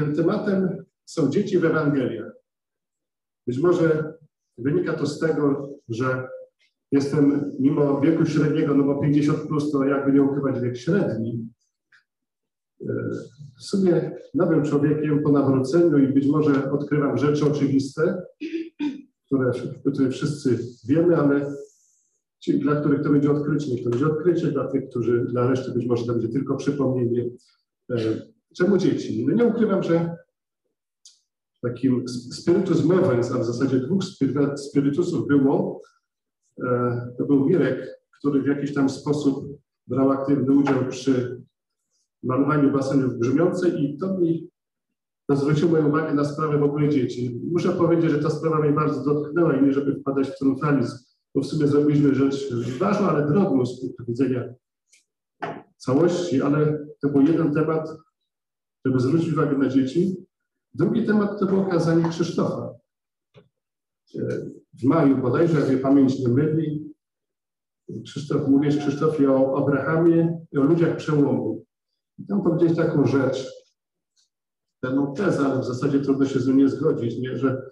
tym tematem są dzieci w Ewangeliach. Być może wynika to z tego, że jestem mimo wieku średniego, no bo 50 plus to jakby nie ukrywać wiek średni, e, w sumie nowym człowiekiem po nawróceniu i być może odkrywam rzeczy oczywiste, które, które wszyscy wiemy, ale ci, dla których to będzie odkrycie, to będzie odkrycie, dla tych, którzy, dla reszty być może to będzie tylko przypomnienie. Czemu dzieci? No nie ukrywam, że takim spiritus movens, a w zasadzie dwóch spirytusów było, e, to był Mirek, który w jakiś tam sposób brał aktywny udział przy malowaniu basenów brzmiącej i to mi to zwróciło moją uwagę na sprawę w ogóle dzieci. Muszę powiedzieć, że ta sprawa mnie bardzo dotknęła i nie żeby wpadać w triumfalizm, bo w sumie zrobiliśmy rzecz ważną, ale drobną z punktu widzenia całości, ale to był jeden temat, żeby zwrócić uwagę na dzieci. Drugi temat to było kazanie Krzysztofa. W maju bodajże, jak pamięć nie myli, Krzysztof, mówisz Krzysztofie o Abrahamie i o ludziach przełomu. I tam powiedzieć taką rzecz, pewną tezę, ale w zasadzie trudno się z nią nie zgodzić, nie? że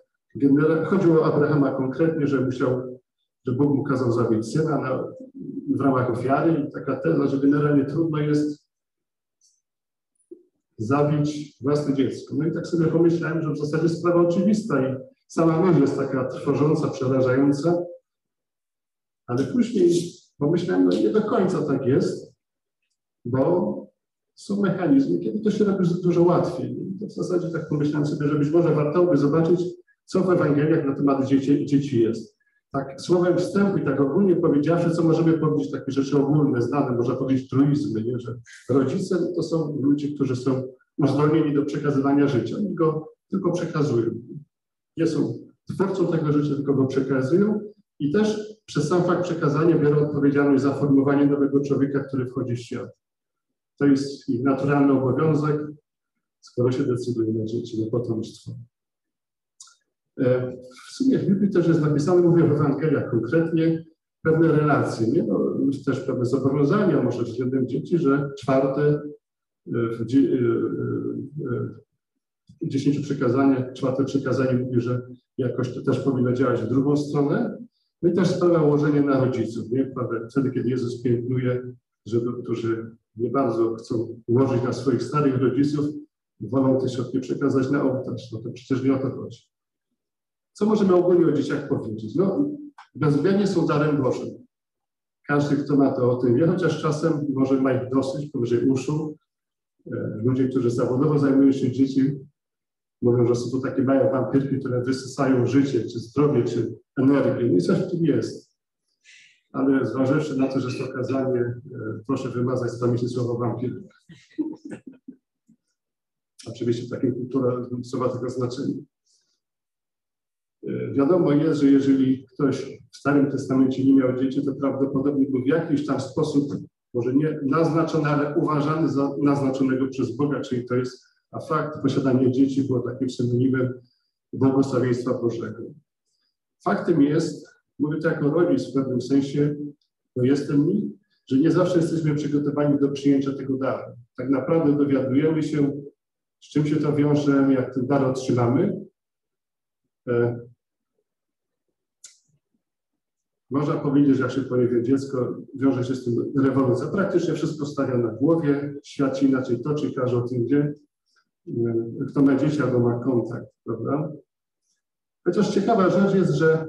chodziło o Abrahama konkretnie, że musiał, że Bóg mu kazał zabić syna na, w ramach ofiary i taka teza, że generalnie trudno jest zabić własne dziecko. No i tak sobie pomyślałem, że w zasadzie sprawa oczywista i sama myśl jest taka trwożąca, przerażająca, ale później pomyślałem, no nie do końca tak jest, bo są mechanizmy, kiedy to się robi dużo łatwiej. I to w zasadzie tak pomyślałem sobie, że być może warto by zobaczyć, co w Ewangeliach na temat dzieci, dzieci jest. Tak słowem wstępu i tak ogólnie powiedziawszy, co możemy powiedzieć, takie rzeczy ogólne, znane, można powiedzieć truizmy, nie? że rodzice to są ludzie, którzy są uzdolnieni do przekazywania życia. Oni go tylko przekazują. Nie są twórcą tego życia, tylko go przekazują i też przez sam fakt przekazania biorą odpowiedzialność za formowanie nowego człowieka, który wchodzi w świat. To jest ich naturalny obowiązek, skoro się decyduje na dzieci, na potomstwo. E, w sumie w Biblii też jest napisane, mówię w Ewangeliach konkretnie, pewne relacje, nie? No, też pewne zobowiązania, może względem dzieci, że czwarte e, w e, dziesięciu przekazaniach, czwarte przekazanie mówi, że jakoś to też powinno działać w drugą stronę. No i też sprawa ułożenia na rodziców, nie? Wtedy, kiedy Jezus piętnuje, żeby, którzy nie bardzo chcą ułożyć na swoich starych rodziców, wolą te środki przekazać na ołtarz. No to przecież nie o to chodzi. Co możemy ogólnie o dzieciach powiedzieć? No, bezwzględnie są darem Bożym. Każdy, kto ma to o tym wie, chociaż czasem może ma ich dosyć powyżej uszu. E, ludzie, którzy zawodowo zajmują się dzieci, mówią, że są to takie małe wampirki, które wysysają życie, czy zdrowie, czy energię. No i coś w tym jest ale zważywszy na to, że jest to kazanie, e, proszę wymazać z pamięci słowo wampir. Oczywiście takie kultura słowa tego znaczenia. E, wiadomo jest, że jeżeli ktoś w Starym Testamencie nie miał dzieci, to prawdopodobnie był w jakiś tam sposób, może nie naznaczony, ale uważany za naznaczonego przez Boga, czyli to jest, a fakt posiadania dzieci było takim synonimem błogosławieństwa Bożego. Faktem jest, Mówię to jako rodzic w pewnym sensie, bo jestem mi, że nie zawsze jesteśmy przygotowani do przyjęcia tego daru. Tak naprawdę dowiadujemy się, z czym się to wiąże, jak ten dar otrzymamy. E, można powiedzieć, że jak się pojawia dziecko, wiąże się z tym rewolucja. Praktycznie wszystko stawia na głowie, świat się inaczej toczy, każdy o tym wie. E, kto ma dzieci albo ma kontakt, prawda? Chociaż ciekawa rzecz jest, że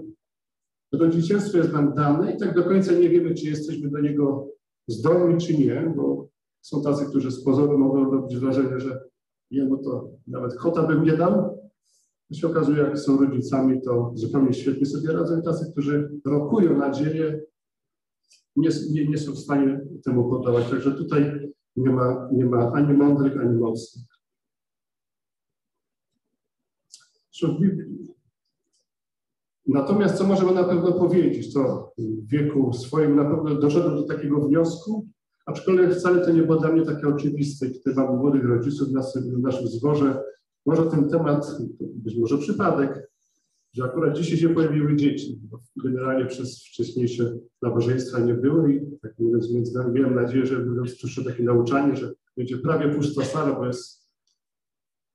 Rodzicielstwo jest nam dane i tak do końca nie wiemy, czy jesteśmy do niego zdolni, czy nie, bo są tacy, którzy z pozoru mogą robić wrażenie, że jemu to nawet kota bym nie dał. Się okazuje, jak są rodzicami, to zupełnie świetnie sobie radzą. I tacy, którzy rokują nadzieję, nie, nie, nie są w stanie temu podawać. Także tutaj nie ma, nie ma ani mądrych, ani mocnych. w Natomiast co możemy na pewno powiedzieć, to w wieku swoim na pewno doszedłem do takiego wniosku, aczkolwiek wcale to nie było dla mnie takie oczywiste, kiedy mam młodych rodziców w naszym zborze. Może ten temat, być może przypadek, że akurat dzisiaj się pojawiły dzieci. Generalnie przez wcześniejsze nabożeństwa nie było i tak mówiąc między nami, miałem nadzieję, że mówiąc przyszło takie nauczanie, że będzie prawie pusta sala, bo jest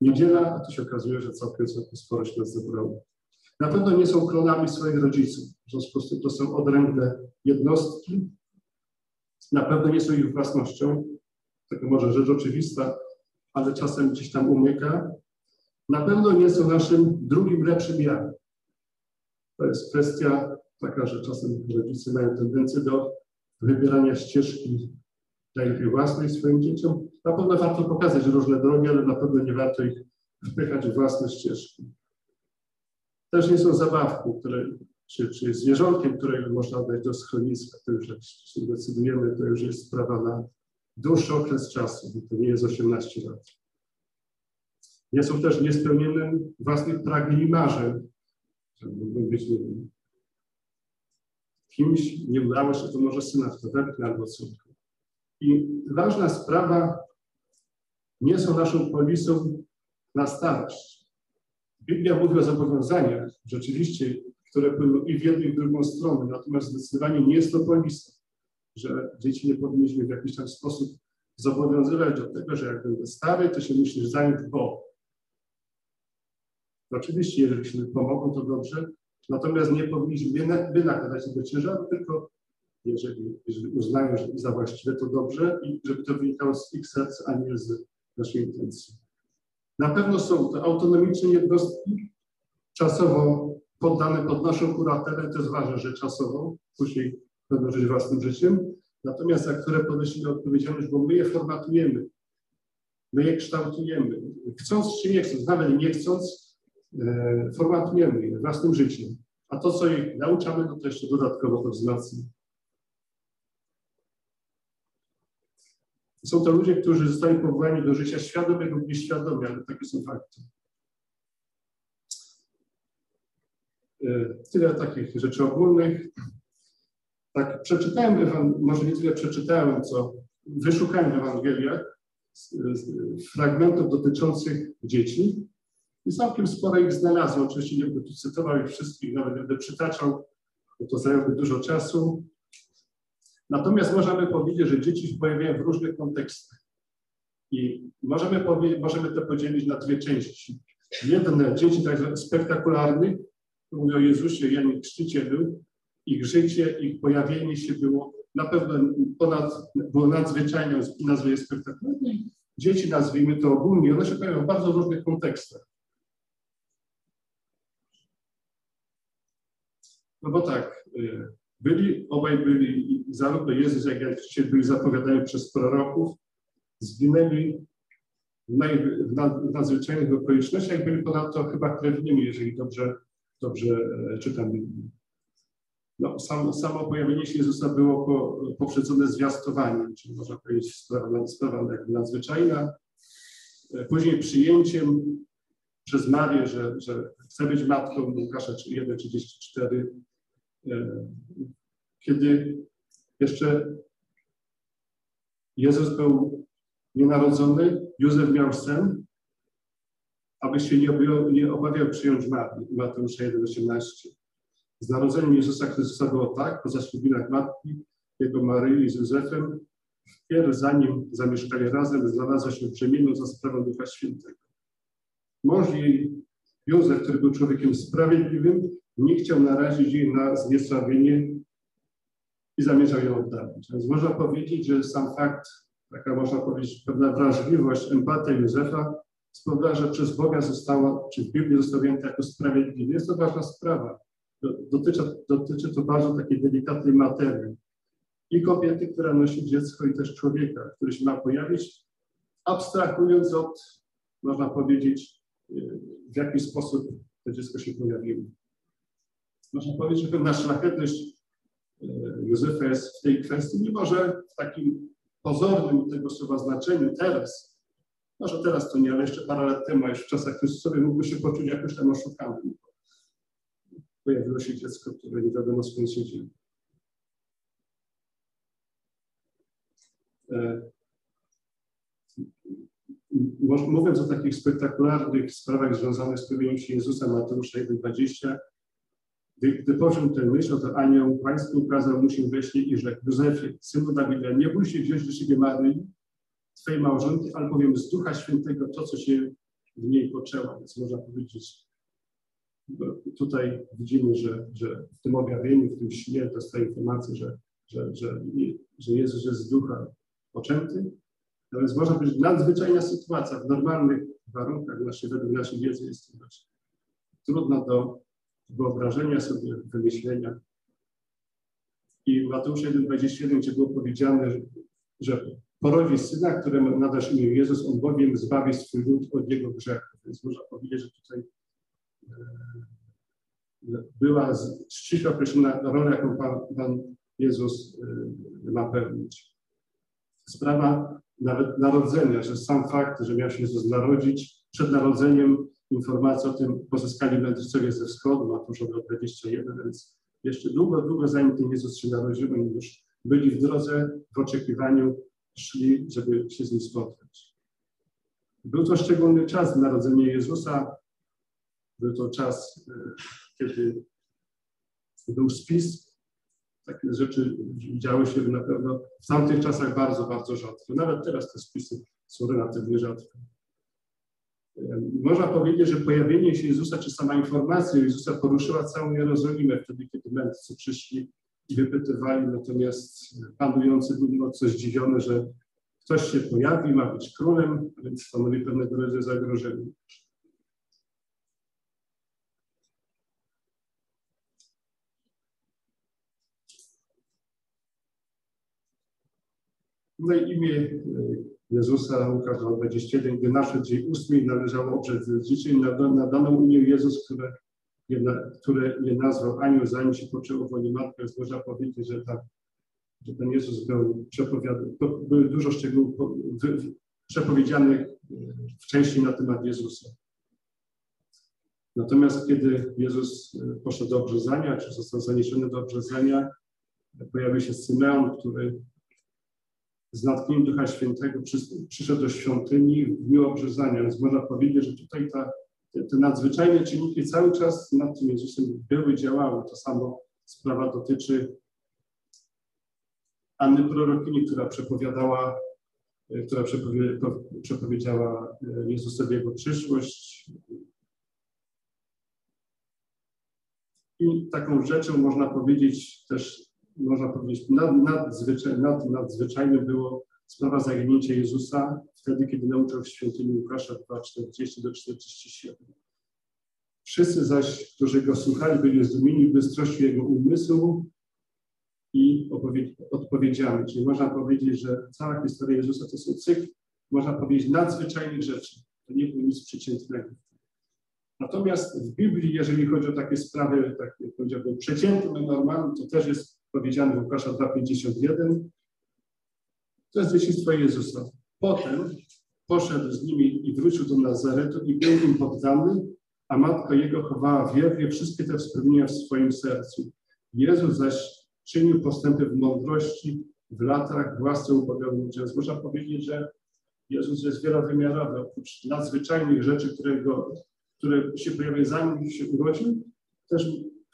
Niedziela, a tu się okazuje, że całkiem, całkiem sporo się nas zebrało. Na pewno nie są klonami swoich rodziców. W związku z tym to są odrębne jednostki. Na pewno nie są ich własnością. To może rzecz oczywista, ale czasem gdzieś tam umyka. Na pewno nie są naszym drugim lepszym ja. To jest kwestia taka, że czasem rodzice mają tendencję do wybierania ścieżki dla ich własnej swoim dzieciom. Na pewno warto pokazać różne drogi, ale na pewno nie warto ich wpychać w własne ścieżki. Też nie są zabawką, które, czy, czy zwierzątkiem, którego można dać do schroniska. To już jak się decydujemy, to już jest sprawa na dłuższy okres czasu, bo to nie jest 18 lat. Nie są też niespełnionym własnych pragnień i marzeń. Mógłbym być, kimś, nie udało się, to może syna w to wepchnę albo córkę. I ważna sprawa, nie są naszą polisą na starość. Biblia mówi o zobowiązaniach, rzeczywiście, które płyną i w jedną, i w drugą stronę, natomiast zdecydowanie nie jest to polisa, że dzieci nie powinniśmy w jakiś tam sposób zobowiązywać do tego, że jak będę stary, to się musisz zająć bo. Oczywiście, jeżeli się pomogą, to dobrze, natomiast nie powinniśmy wynakładać tego ciężaru, tylko jeżeli, jeżeli uznają, że za właściwe, to dobrze i żeby to wynikało z ich serca, a nie z naszej intencji. Na pewno są to autonomiczne jednostki, czasowo poddane pod naszą kuratelę, to jest ważne, że czasowo, później będą żyć własnym życiem, natomiast za które ponosimy odpowiedzialność, bo my je formatujemy, my je kształtujemy. Chcąc czy nie chcąc, nawet nie chcąc, formatujemy je własnym życiem. A to, co ich nauczamy, to, to jeszcze dodatkowo to wzmacnia. Są to ludzie, którzy zostali powołani do życia świadomego lub nieświadomie, ale takie są fakty. E, tyle takich rzeczy ogólnych. Tak, przeczytałem, może nie tyle przeczytałem, co wyszukałem w Ewangeliach fragmentów dotyczących dzieci i całkiem sporo ich znalazłem. Oczywiście nie będę tu cytował ich wszystkich, nawet będę przytaczał, bo to zajęłoby dużo czasu. Natomiast możemy powiedzieć, że dzieci pojawiają w różnych kontekstach. I możemy, możemy to podzielić na dwie części. Jedne dzieci tak spektakularnych, mówię o Jezusie, Janie Chrzcicielu, ich życie, ich pojawienie się było na pewno ponad, było nadzwyczajne, nazwy jest spektakularne. Dzieci, nazwijmy to ogólnie, one się pojawiają w bardzo różnych kontekstach. No bo tak, y, byli, obaj byli, zarówno Jezus, jak i dzisiaj byli zapowiadani przez proroków, zginęli w, naj, w, nad, w nadzwyczajnych okolicznościach, byli ponadto chyba krewnymi, jeżeli dobrze, dobrze e, czytam. No, sam, samo pojawienie się Jezusa było po, poprzedzone zwiastowaniem, czyli można powiedzieć sprawa, sprawa jakby nadzwyczajna. E, później przyjęciem przez Marię, że, że chce być matką Łukasza 1,34 E, kiedy jeszcze Jezus był nienarodzony, Józef miał sen, aby się nie, obawiał, nie obawiał przyjąć Marii, Mateusza 1,18. Z narodzeniem Jezusa Chrystusa było tak, po zaślubinach matki, jego Maryi z Józefem, wpierw zanim zamieszkali razem, znalazła się brzemienną za sprawą Ducha Świętego. Mąż jej, Józef, który był człowiekiem sprawiedliwym, nie chciał narazić jej na zniesławienie i zamierzał ją oddalić. Więc można powiedzieć, że sam fakt, taka można powiedzieć pewna wrażliwość, empatia Józefa spowodowała, że przez Boga została, czy w Biblii został wzięty jako sprawiedliwy. Jest to ważna sprawa. Dotyczy, dotyczy to bardzo takiej delikatnej materii. I kobiety, która nosi dziecko, i też człowieka, który się ma pojawić, abstrahując od, można powiedzieć, w jaki sposób to dziecko się pojawiło można powiedzieć, że pewna szlachetność e, Józefa jest w tej kwestii, mimo że w takim pozornym tego słowa znaczeniu teraz, może teraz to nie, ale jeszcze parę lat temu, już w czasach Chrystusowych mógłby się poczuć jakoś tam oszukany. Pojawiło się dziecko, które nie wiadomo skąd się dzieje. Mówiąc o takich spektakularnych sprawach związanych z pojawieniem się Jezusa Mateusza 1,20, gdy, gdy począł tę myśl, to anioł pański ukazał mu się we śnie i rzekł, Józefie, synu Dawida, nie bój się wziąć do siebie Maryi, Twojej małżonki, albowiem z Ducha Świętego to, co się w niej poczęła, więc można powiedzieć, tutaj widzimy, że, że w tym objawieniu, w tym śnie dostaje informację, że, że, że, że Jezus jest z ducha poczęty, no więc można powiedzieć, nadzwyczajna sytuacja w normalnych warunkach naszej, według naszej wiedzy jest to dość trudna do wyobrażenia sobie, wymyślenia. I Mateusz 1,21, gdzie było powiedziane, że, że porodzi syna, któremu nadasz imię Jezus, on bowiem zbawi swój lud od jego grzechu. Więc można powiedzieć, że tutaj e, była ściśle określona rola, jaką Pan, Pan Jezus e, ma pełnić. Sprawa nawet narodzenia, że sam fakt, że miał się Jezus narodzić, przed narodzeniem informacja o tym pozyskali mędrcowie ze wschodu, Mateusza 21, więc jeszcze długo, długo zanim ten Jezus się narodził, oni już byli w drodze, w oczekiwaniu, szli, żeby się z nim spotkać. Był to szczególny czas narodzenia Jezusa, był to czas, e, kiedy był spis. Takie rzeczy działy się na pewno w tamtych czasach bardzo, bardzo rzadko. Nawet teraz te spisy są relatywnie rzadkie. Można powiedzieć, że pojawienie się Jezusa, czy sama informacja Jezusa poruszyła całą Jerozolimę wtedy, kiedy mędrcy przyszli i wypytywali, natomiast panujący był mocno zdziwiony, że ktoś się pojawi, ma być królem, więc stanowi pewnego rodzaju zagrożenie. No i imię e, Jezusa, Łukasz 21, gdy naszedł dzień ósmy należało oprzeć życie i nadano imię Jezus, które je, które je nazwał anioł, zanim się poczęło woli matkę, można powiedzieć, że, ta, że ten Jezus był przepowiadany, były dużo szczegółów przepowiedzianych e, wcześniej na temat Jezusa. Natomiast kiedy Jezus e, poszedł do obrzezania, czy został zaniesiony do obrzezania, pojawił się Symeon, który z natchnieniem Ducha Świętego przyszedł do świątyni w dniu obrzezania. Więc można powiedzieć, że tutaj ta, te, te nadzwyczajne czynniki cały czas nad tym Jezusem były, działały. To samo sprawa dotyczy Anny Prorokini, która przepowiadała, która przepowiedziała e, Jezusowi jego przyszłość. I taką rzeczą można powiedzieć też można powiedzieć, nad, nadzwyczaj, nad, nadzwyczajne było sprawa zaginięcia Jezusa wtedy, kiedy nauczał w świątyni Łukasza 2,40 do 47. Wszyscy zaś, którzy go słuchali, byli zdumieni bystrością jego umysłu i odpowiedziami. Czyli można powiedzieć, że cała historia Jezusa to są cykl, można powiedzieć, nadzwyczajnych rzeczy. To nie było nic przeciętnego. Natomiast w Biblii, jeżeli chodzi o takie sprawy, takie powiedziałbym przeciętne, normalne, to też jest powiedziane w Łukasza 2,51. To jest dzieciństwo Jezusa. Potem poszedł z nimi i wrócił do Nazaretu i był im poddany, a matka jego chowała wiernie wszystkie te wspomnienia w swoim sercu. Jezus zaś czynił postępy w mądrości, w latach, w łasce Więc można powiedzieć, że Jezus jest wielowymiarowy. Oprócz nadzwyczajnych rzeczy, które, go, które się pojawiły zanim się urodził, też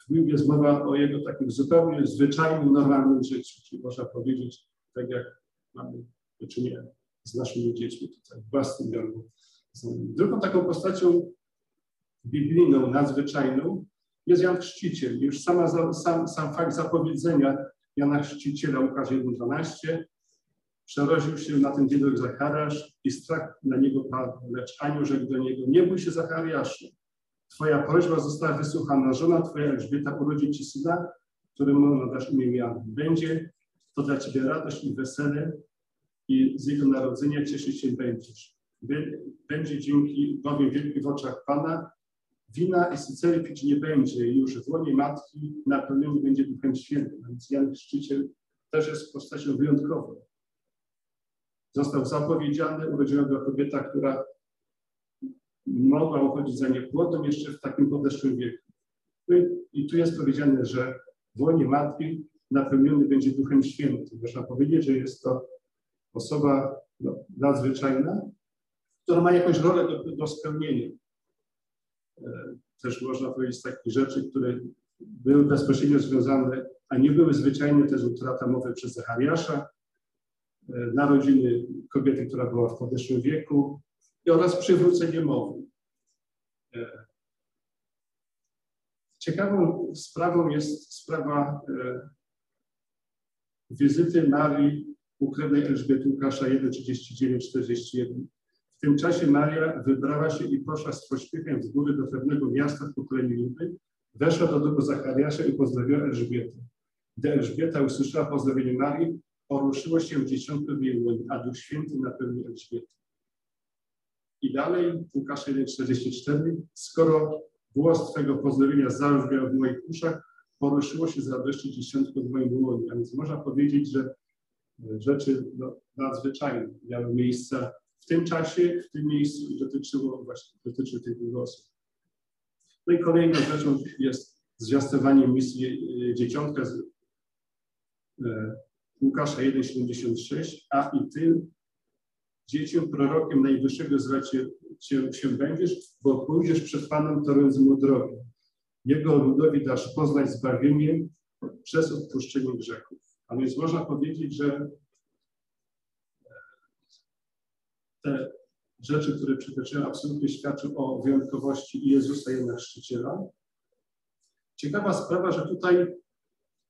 w Biblii jest mowa o jego takim zupełnie zwyczajnym, normalnym życiu, czyli można powiedzieć, tak jak mamy do czynienia z naszymi dziećmi tutaj, w własnym domu. Drugą taką postacią biblijną, nadzwyczajną jest Jan Chrzciciel. Już sama, sam, sam fakt zapowiedzenia Jana Chrzciciela, Łukasz 1,12, przeroził się na ten dzień Zachariasz i strach na niego padł, lecz anioł rzekł do niego, nie bój się Zachariaszu, Twoja prośba została wysłuchana. Żona Twoja Elżbieta urodzi Ci syna, któremu nadasz imię Jan. Będzie to dla Ciebie radość i wesele i z jego narodzenia cieszyć się będziesz. Będzie dzięki bowiem wielki w oczach Pana. Wina i sycery pić nie będzie. Już w łonie matki napełniony będzie Duchem Świętym. Więc Jan Chrzciciel też jest postacią wyjątkową. Został zapowiedziany, urodziła go kobieta, która mogła uchodzić za niepłodną jeszcze w takim podeszłym wieku. I tu jest powiedziane, że w łonie matki napełniony będzie Duchem Świętym. Można powiedzieć, że jest to osoba no, nadzwyczajna, która ma jakąś rolę do, do spełnienia. E, też można powiedzieć z takich rzeczy, które były bezpośrednio związane, a nie były zwyczajne, też utrata mowy przez Zachariasza, e, narodziny kobiety, która była w podeszłym wieku, oraz przywrócenie mowy. E, ciekawą sprawą jest sprawa e, wizyty Marii u krewnej Elżbiety Łukasza 1.39.41. W tym czasie Maria wybrała się i poszła z pośpiechem z góry do pewnego miasta w pokoleniu Judy, weszła do domu Zachariasza i pozdrowiła Elżbietę. Gdy Elżbieta usłyszała pozdrowienie Marii, poruszyło się w dziesiątym jej a Duch Święty napełnił Elżbietę. I dalej, Łukasz 1,44, skoro głos Twego pozdrowienia zabrzmiał w moich uszach, poruszyło się z radości dziesiątko w moim łonie. A więc można powiedzieć, że rzeczy no, nadzwyczajne miały miejsce w tym czasie, w tym miejscu i dotyczyło właśnie, dotyczy tych głosów. No i kolejną rzeczą jest zwiastowanie misji e, dzieciątka z e, Łukasza 1,76, a i ty, dziecię prorokiem najwyższego zracie się, się będziesz, bo pójdziesz przed Panem torując mu drogę. Jego ludowi dasz poznać zbawienie przez odpuszczenie grzechów. A więc można powiedzieć, że te rzeczy, które przytoczyłem, absolutnie świadczą o wyjątkowości Jezusa jednak chrzciciela. Ciekawa sprawa, że tutaj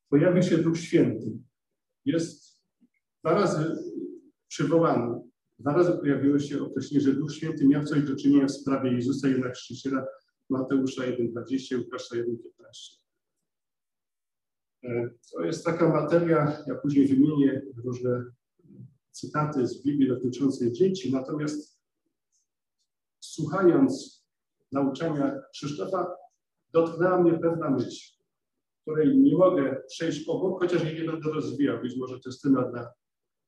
pojawił się Duch Święty. Jest dwa razy przywołany. Dwa razy pojawiło się określenie, że Duch Święty miał coś do czynienia w sprawie Jezusa jednak chrzciciela Mateusza 1,20 Łukasza 1,15. E, to jest taka materia, ja później wymienię różne cytaty z Biblii dotyczące dzieci, natomiast słuchając nauczania Krzysztofa, dotknęła mnie pewna myśl, której nie mogę przejść obok, chociaż jej będę rozwijał. Być może to jest temat na,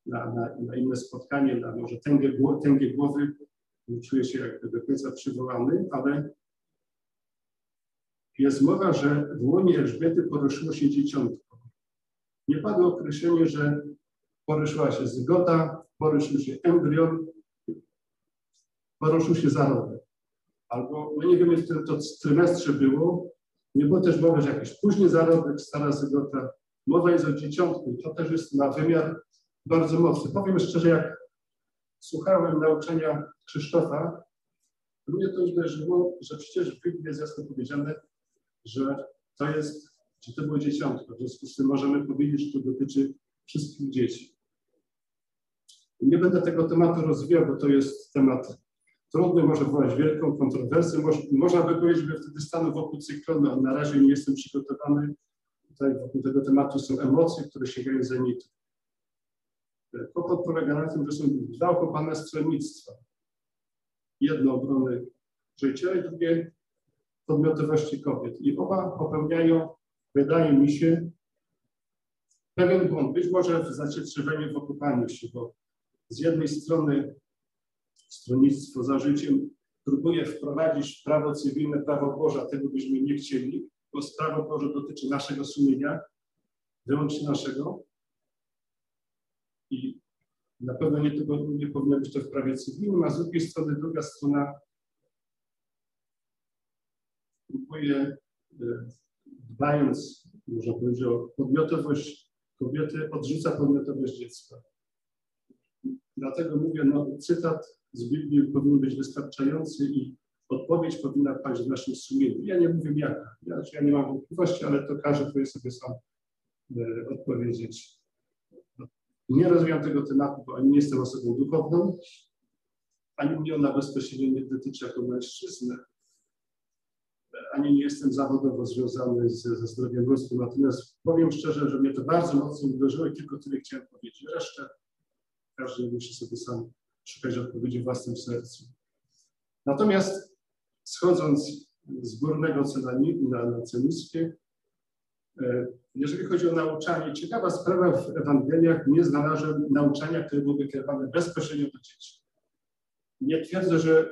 na, na, na inne spotkanie, na może tęgie, tęgie głowy. Czuję się jakby do końca przywołany, ale jest mowa, że w łonie Elżbiety poruszyło się dzieciątko. Nie padło określenie, że poruszyła się zygoda, poruszył się embrion, poruszył się zarodek. Albo, no nie wiem, jak to, to trymestrze było, nie było też mowy, że jakiś późny zarodek, stara zygota. Mowa jest o dzieciątku i to też jest na wymiar bardzo mocny. Powiem szczerze, jak słuchałem nauczania Krzysztofa, mnie to uderzyło, że przecież w Biblii jest jasno powiedziane, że to jest, że to było dzieciątko. W związku z tym możemy powiedzieć, że to dotyczy wszystkich dzieci. Nie będę tego tematu rozwijał, bo to jest temat trudny, może wywołać wielką kontrowersję. Moż, można by powiedzieć, że wtedy stanę wokół cyklonu, a na razie nie jestem przygotowany. Tutaj wokół tego tematu są emocje, które sięgają zenitu. Kłopot polega na tym, że są dwa okopane stronnictwa. Jedno obrony życia i drugie podmiotowości kobiet. I oba popełniają, wydaje mi się, pewien błąd. Być może w zacietrzewieniu w okupaniu się, bo z jednej strony stronnictwo za życiem próbuje wprowadzić prawo cywilne, prawo Boże, tego byśmy nie chcieli, bo prawo Boże dotyczy naszego sumienia, wyłącznie naszego. I na pewno nie, nie powinno być to w prawie cywilnym, a z drugiej strony druga strona próbuje, e, dbając, można powiedzieć, o podmiotowość kobiety, odrzuca podmiotowość dziecka. Dlatego mówię, no, cytat z Biblii powinien być wystarczający i odpowiedź powinna paść w naszym sumieniu. Ja nie mówię jaka, ja, ja nie mam wątpliwości, ale to każdy powinien sobie sam e, odpowiedzieć. Nie rozwijam tego tematu, bo ani nie jestem osobą duchowną, ani mnie ona bezpośrednio nie dotyczy jako mężczyznę, ani nie jestem zawodowo związany z, ze zdrowiem ludzkim. Natomiast powiem szczerze, że mnie to bardzo mocno uderzyło i tylko tyle chciałem powiedzieć. Resztę każdy musi sobie sam szukać odpowiedzi w własnym sercu. Natomiast schodząc z górnego cena na, na jeżeli chodzi o nauczanie, ciekawa sprawa w Ewangeliach nie znalazłem nauczania, które byłyby kierowane bezpośrednio do dzieci. Nie twierdzę, że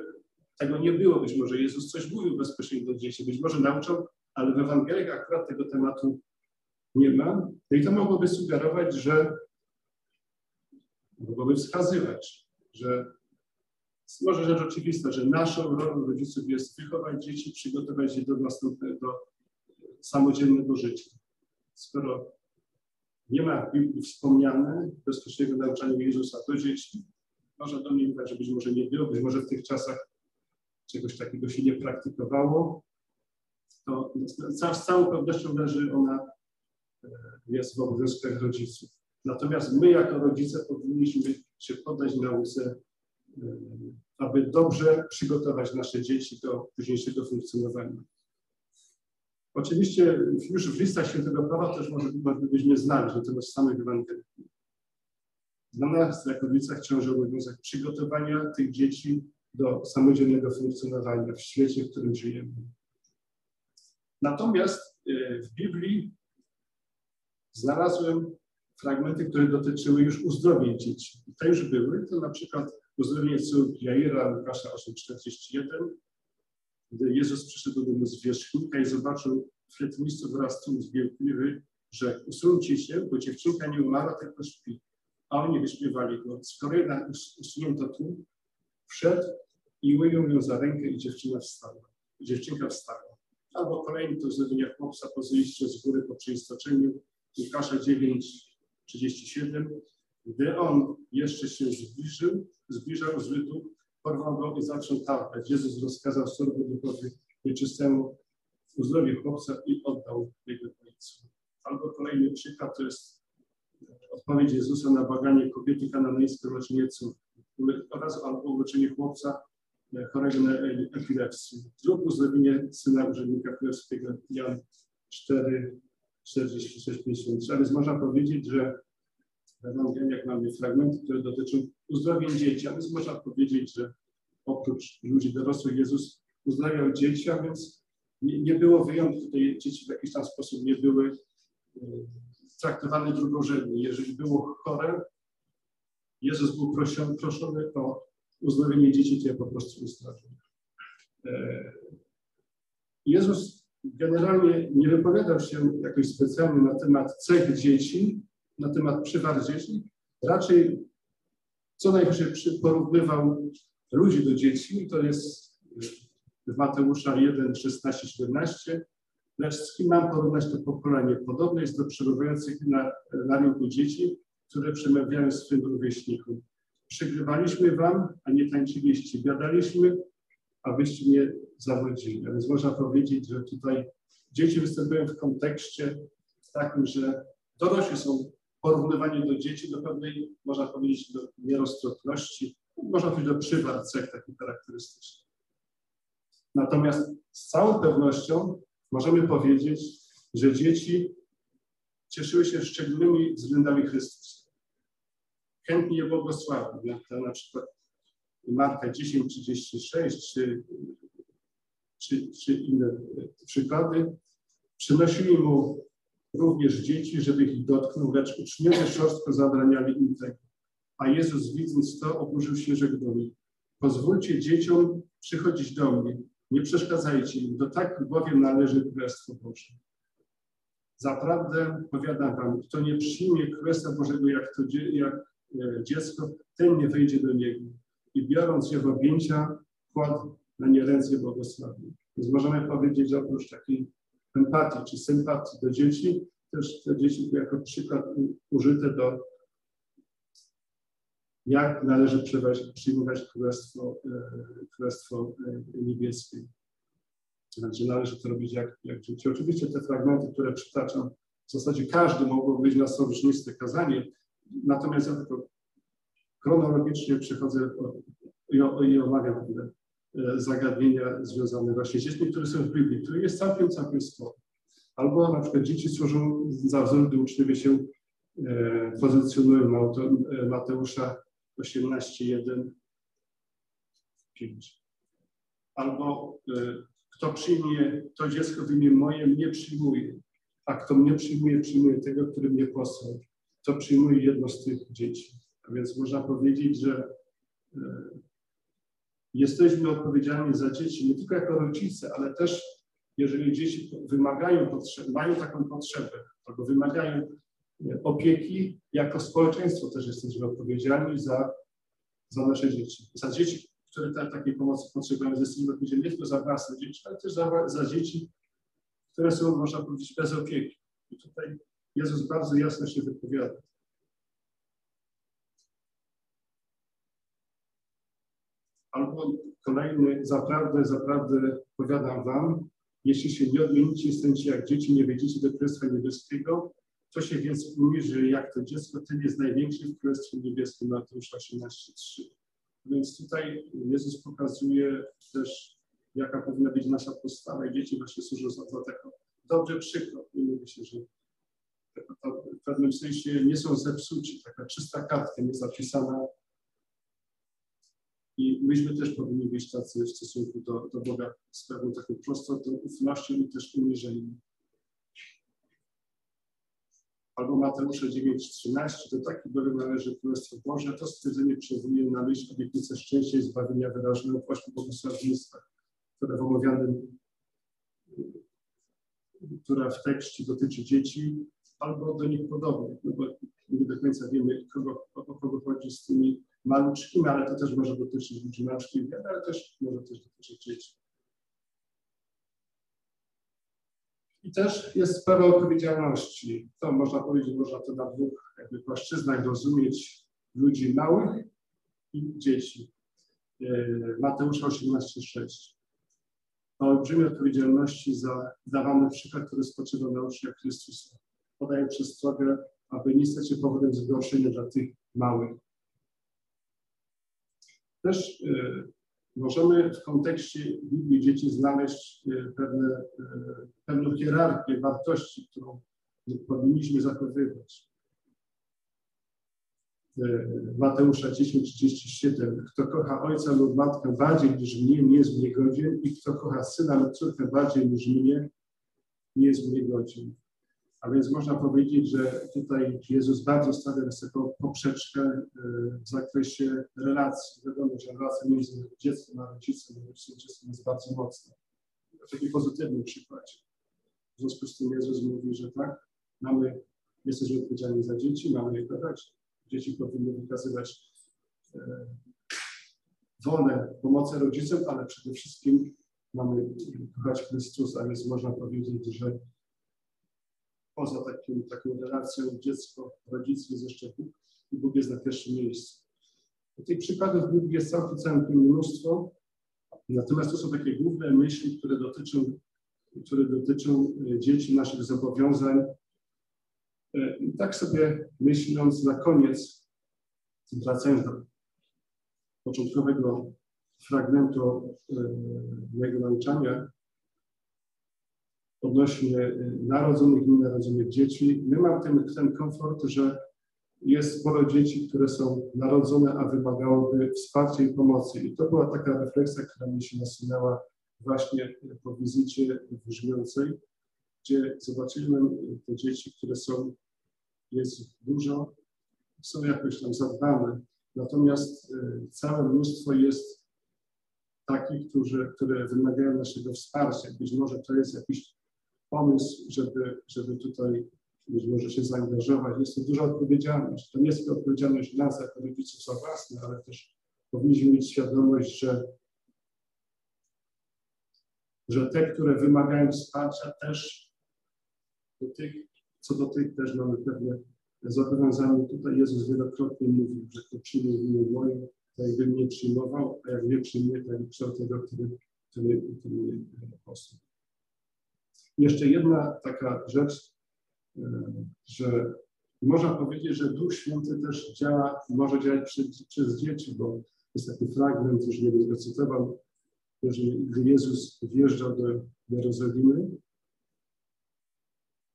tego nie było. Być może Jezus coś mówił bezpośrednio do dzieci, być może nauczał, ale w Ewangeliach akurat tego tematu nie ma. No i to mogłoby sugerować, że mogłoby wskazywać, że może rzecz oczywista, że naszą rolą rodziców jest wychować dzieci, przygotować je do następnego, samodzielnego życia. Skoro nie ma w Biblii wspomniane bezpośredniego nauczania Jezusa do dzieci, można domniemywać, że być może nie było, być może w tych czasach czegoś takiego się nie praktykowało. to z całą pewnością leży ona, e, jest w obowiązkach rodziców. Natomiast my jako rodzice powinniśmy się poddać nauce, e, aby dobrze przygotować nasze dzieci do późniejszego funkcjonowania. Oczywiście już w listach Świętego Prawa też moglibyśmy znaleźć, natomiast samych Ewangelii. Dla nas, jako rodzicach, ciąży obowiązek przygotowania tych dzieci do samodzielnego funkcjonowania w świecie, w którym żyjemy. Natomiast e, w Biblii znalazłem fragmenty, które dotyczyły już uzdrowień dzieci. I te już były, to na przykład uzdrowienie córki Jaira, Łukasza 8,41, gdy Jezus przyszedł do domu zwierzchnika i zobaczył w miejscu wraz tłum zbiegły, że usuńcie się, bo dziewczynka nie umarła, tylko śpi. A oni wyśpiewali go. Skoro jednak usunięto tłum, wszedł i ujął ją za rękę i dziewczyna wstała. Dziewczynka wstała. Albo kolejny to uzdrowienie chłopca po zejściu z góry po przeistoczeniu. Łukasza 9, 37. Gdy on jeszcze się zbliżył, zbliżał z rytu, porwał go i zaczął targać. Jezus rozkazał sorbu duchowi nieczystemu, uzdrowił chłopca i oddał jego ojcu. Albo kolejny przykład to jest odpowiedź Jezusa na baganie kobiety kananejskiej lecznieców oraz albo uleczenie chłopca e, chorego na epilepsję. Zrób uzdrowienie syna urzędnika królewskiego Jan 4, 46, 53. A więc można powiedzieć, że w Ewangeliach mamy fragmenty, które dotyczą uzdrowień dzieci, a więc można powiedzieć, że oprócz ludzi dorosłych Jezus uzdrawiał dzieci, a więc nie, nie było wyjątku. Te dzieci w jakiś tam sposób nie były e, traktowane drugorzędnie. Jeżeli było chore, Jezus był proszony, proszony o uzdrowienie dzieci, to je po prostu uzdrowił. E, Jezus generalnie nie wypowiadał się jakoś specjalnie na temat cech dzieci, na temat przywar dzieci. Raczej co najwyżej porównywał ludzi do dzieci, to jest w Mateusza 1, 16, 17. Lecz z kim mam porównać to pokolenie? Podobne jest do przebywających na, na rynku dzieci, które przemawiają swym rówieśnikom. Przygrywaliśmy wam, a nie tańczyliście. Biadaliśmy, abyście nie zawodzili. A więc można powiedzieć, że tutaj dzieci występują w kontekście takim, że dorośli są porównywani do dzieci, do pewnej, można powiedzieć, do nieroztropności, można powiedzieć do przywar cech takich charakterystycznych. Natomiast z całą pewnością możemy powiedzieć, że dzieci cieszyły się szczególnymi względami Chrystusa. Chętnie je błogosławił, to na przykład Marka 10:36 czy, czy, czy inne przykłady. Przynosili mu również dzieci, żeby ich dotknął, lecz uczniowie szorstko zabraniali im tego. A Jezus widząc to, oburzył się, rzekł pozwólcie dzieciom przychodzić do mnie, nie przeszkadzajcie im, do tak bowiem należy Królestwo Boże. Zaprawdę powiadam wam, kto nie przyjmie Królestwa Bożego jak, to, jak e, dziecko, ten nie wejdzie do niego. I biorąc je w objęcia, kładł na nie ręce błogosławił. Więc możemy powiedzieć, że oprócz takiej empatii czy sympatii do dzieci, też te dzieci jako przykład użyte do jak należy przyjmować Królestwo, e, Królestwo e, Niebieskie. Znaczy należy to robić jak, jak dzieci. Oczywiście te fragmenty, które przytaczam, w zasadzie każdy mogło być na sojusznictwe kazanie, natomiast ja tylko chronologicznie przychodzę i, i omawiam zagadnienia związane właśnie z dziećmi, które są w Biblii, które jest całkiem, całkiem sporo. Albo na przykład dzieci służą za wzór, gdy uczniowie się e, pozycjonują e, Mateusza 18, 1, 5. Albo e, kto przyjmie to dziecko w imię moje, mnie przyjmuje. A kto mnie przyjmuje, przyjmuje tego, który mnie posłał. To przyjmuje jedno z tych dzieci. A więc można powiedzieć, że e, jesteśmy odpowiedzialni za dzieci nie tylko jako rodzice, ale też jeżeli dzieci wymagają, mają taką potrzebę albo wymagają opieki, jako społeczeństwo też jesteśmy odpowiedzialni za, za nasze dzieci. Za dzieci, które ta, takiej pomocy potrzebują, jesteśmy nie tylko za własne dzieci, ale też za, za dzieci, które są, można powiedzieć, bez opieki. I tutaj Jezus bardzo jasno się wypowiada. Albo kolejny, zaprawdę, zaprawdę powiadam wam, Jeśli się nie odmienicie, staniecie jak dzieci, nie wejdziecie do Królestwa Niebieskiego. Co się więc że jak to dziecko, ten jest największy w Królestwie Niebieskim, Mateusza 18:3. Więc tutaj Jezus pokazuje też, jaka powinna być nasza postawa i dzieci właśnie służą za, za taką dobry przykład. I mówi się, że w pewnym sensie nie są zepsuci, taka czysta kartka nie zapisana. I myśmy też powinni być tacy w stosunku do, do Boga z pewną taką prostotą, ufnością i też uniżeniem. Albo Mateusza 9,13, to taki bowiem należy Królestwo Boże, to stwierdzenie przywołuje na myśl obietnicę szczęścia i zbawienia wyrażoną w ośmiu błogosławieństwach, które w omawianym, która w tekście dotyczy dzieci, albo do nich podobnych, no bo nie do końca wiemy, kogo, o kogo chodzi z tymi maluczkimi, ale to też może dotyczyć ludzi maluczkich, ale też może też dotyczyć dzieci. I też jest sprawa odpowiedzialności. To można powiedzieć, można to na dwóch jakby płaszczyznach rozumieć ludzi małych i dzieci. E, Mateusza 18,6. O olbrzymiej odpowiedzialności za dawany przykład, który spoczywa na uczniach Chrystusa. Podaje przestrogę, aby nie stać się powodem zgorszenia dla tych małych. Też y, możemy w kontekście Biblii dzieci znaleźć e, pewne, e, pewną hierarchię wartości, którą powinniśmy zachowywać. E, Mateusza 10:37. Kto kocha ojca lub matkę bardziej niż mnie, nie jest mnie godzien, i kto kocha syna lub córkę bardziej niż mnie, nie jest mnie godzien. A więc można powiedzieć, że tutaj Jezus bardzo stawia wysoką poprzeczkę e, w zakresie relacji. Wiadomo, że relacja między dzieckiem a rodzicem, rodzicem jest bardzo mocna. W takim pozytywnym przykładzie. W związku z tym Jezus mówi, że tak, mamy, jesteśmy odpowiedzialni za dzieci, mamy je kochać. Dzieci powinny wykazywać e, wolę pomocy rodzicom, ale przede wszystkim mamy kochać Chrystusa, więc można powiedzieć, że poza takim, taką relacją dziecko, rodzic jest jeszcze Bóg i Bóg jest na pierwszym miejscu. Tych przykładów Biblii jest całkiem, całkiem mnóstwo, natomiast to są takie główne myśli, które dotyczą, które dotyczą e, dzieci, naszych zobowiązań. E, I tak sobie myśląc na koniec, wracając do początkowego fragmentu e, mojego nauczania, odnośnie y, narodzonych i nienarodzonych dzieci. My mamy ten, ten komfort, że jest sporo dzieci, które są narodzone, a wymagałoby wsparcia i pomocy. I to była taka refleksja, która mi się nasunęła właśnie po wizycie w Brzmiącej, gdzie zobaczyłem te dzieci, które są, jest dużo, są jakoś tam zadbane. Natomiast y, całe mnóstwo jest takich, którzy, które wymagają naszego wsparcia. Być może to jest jakiś pomysł, żeby, żeby tutaj być może się zaangażować. Jest to duża odpowiedzialność. To nie jest odpowiedzialność nas jako rodziców za własne, ale też powinniśmy mieć świadomość, że, że te, które wymagają wsparcia też do tych, co do tych też mamy pewne zobowiązania. Tutaj Jezus wielokrotnie mówił, że kto przyjmie w imię moje, tak jakby mnie przyjmował, a jak nie przyjmie, tak jak tego, który, który, który osób. Jeszcze jedna taka rzecz, e, że można powiedzieć, że Duch Święty też działa, może działać przez, dzieci, bo jest taki fragment, już nie będę cytował, że gdy Jezus wjeżdżał do Jerozolimy,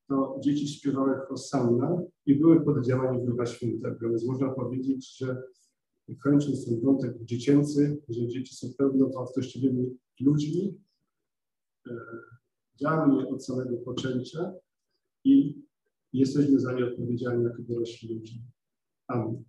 to dzieci śpiewały Hosanna i były pod działaniem Ducha Świętego. Więc można powiedzieć, że kończąc ten wątek dziecięcy, że dzieci są pełnowartościowymi ludźmi, e, Działamy je od samego poczęcia i jesteśmy za nie odpowiedzialni jako dorośli ludzie. Amen.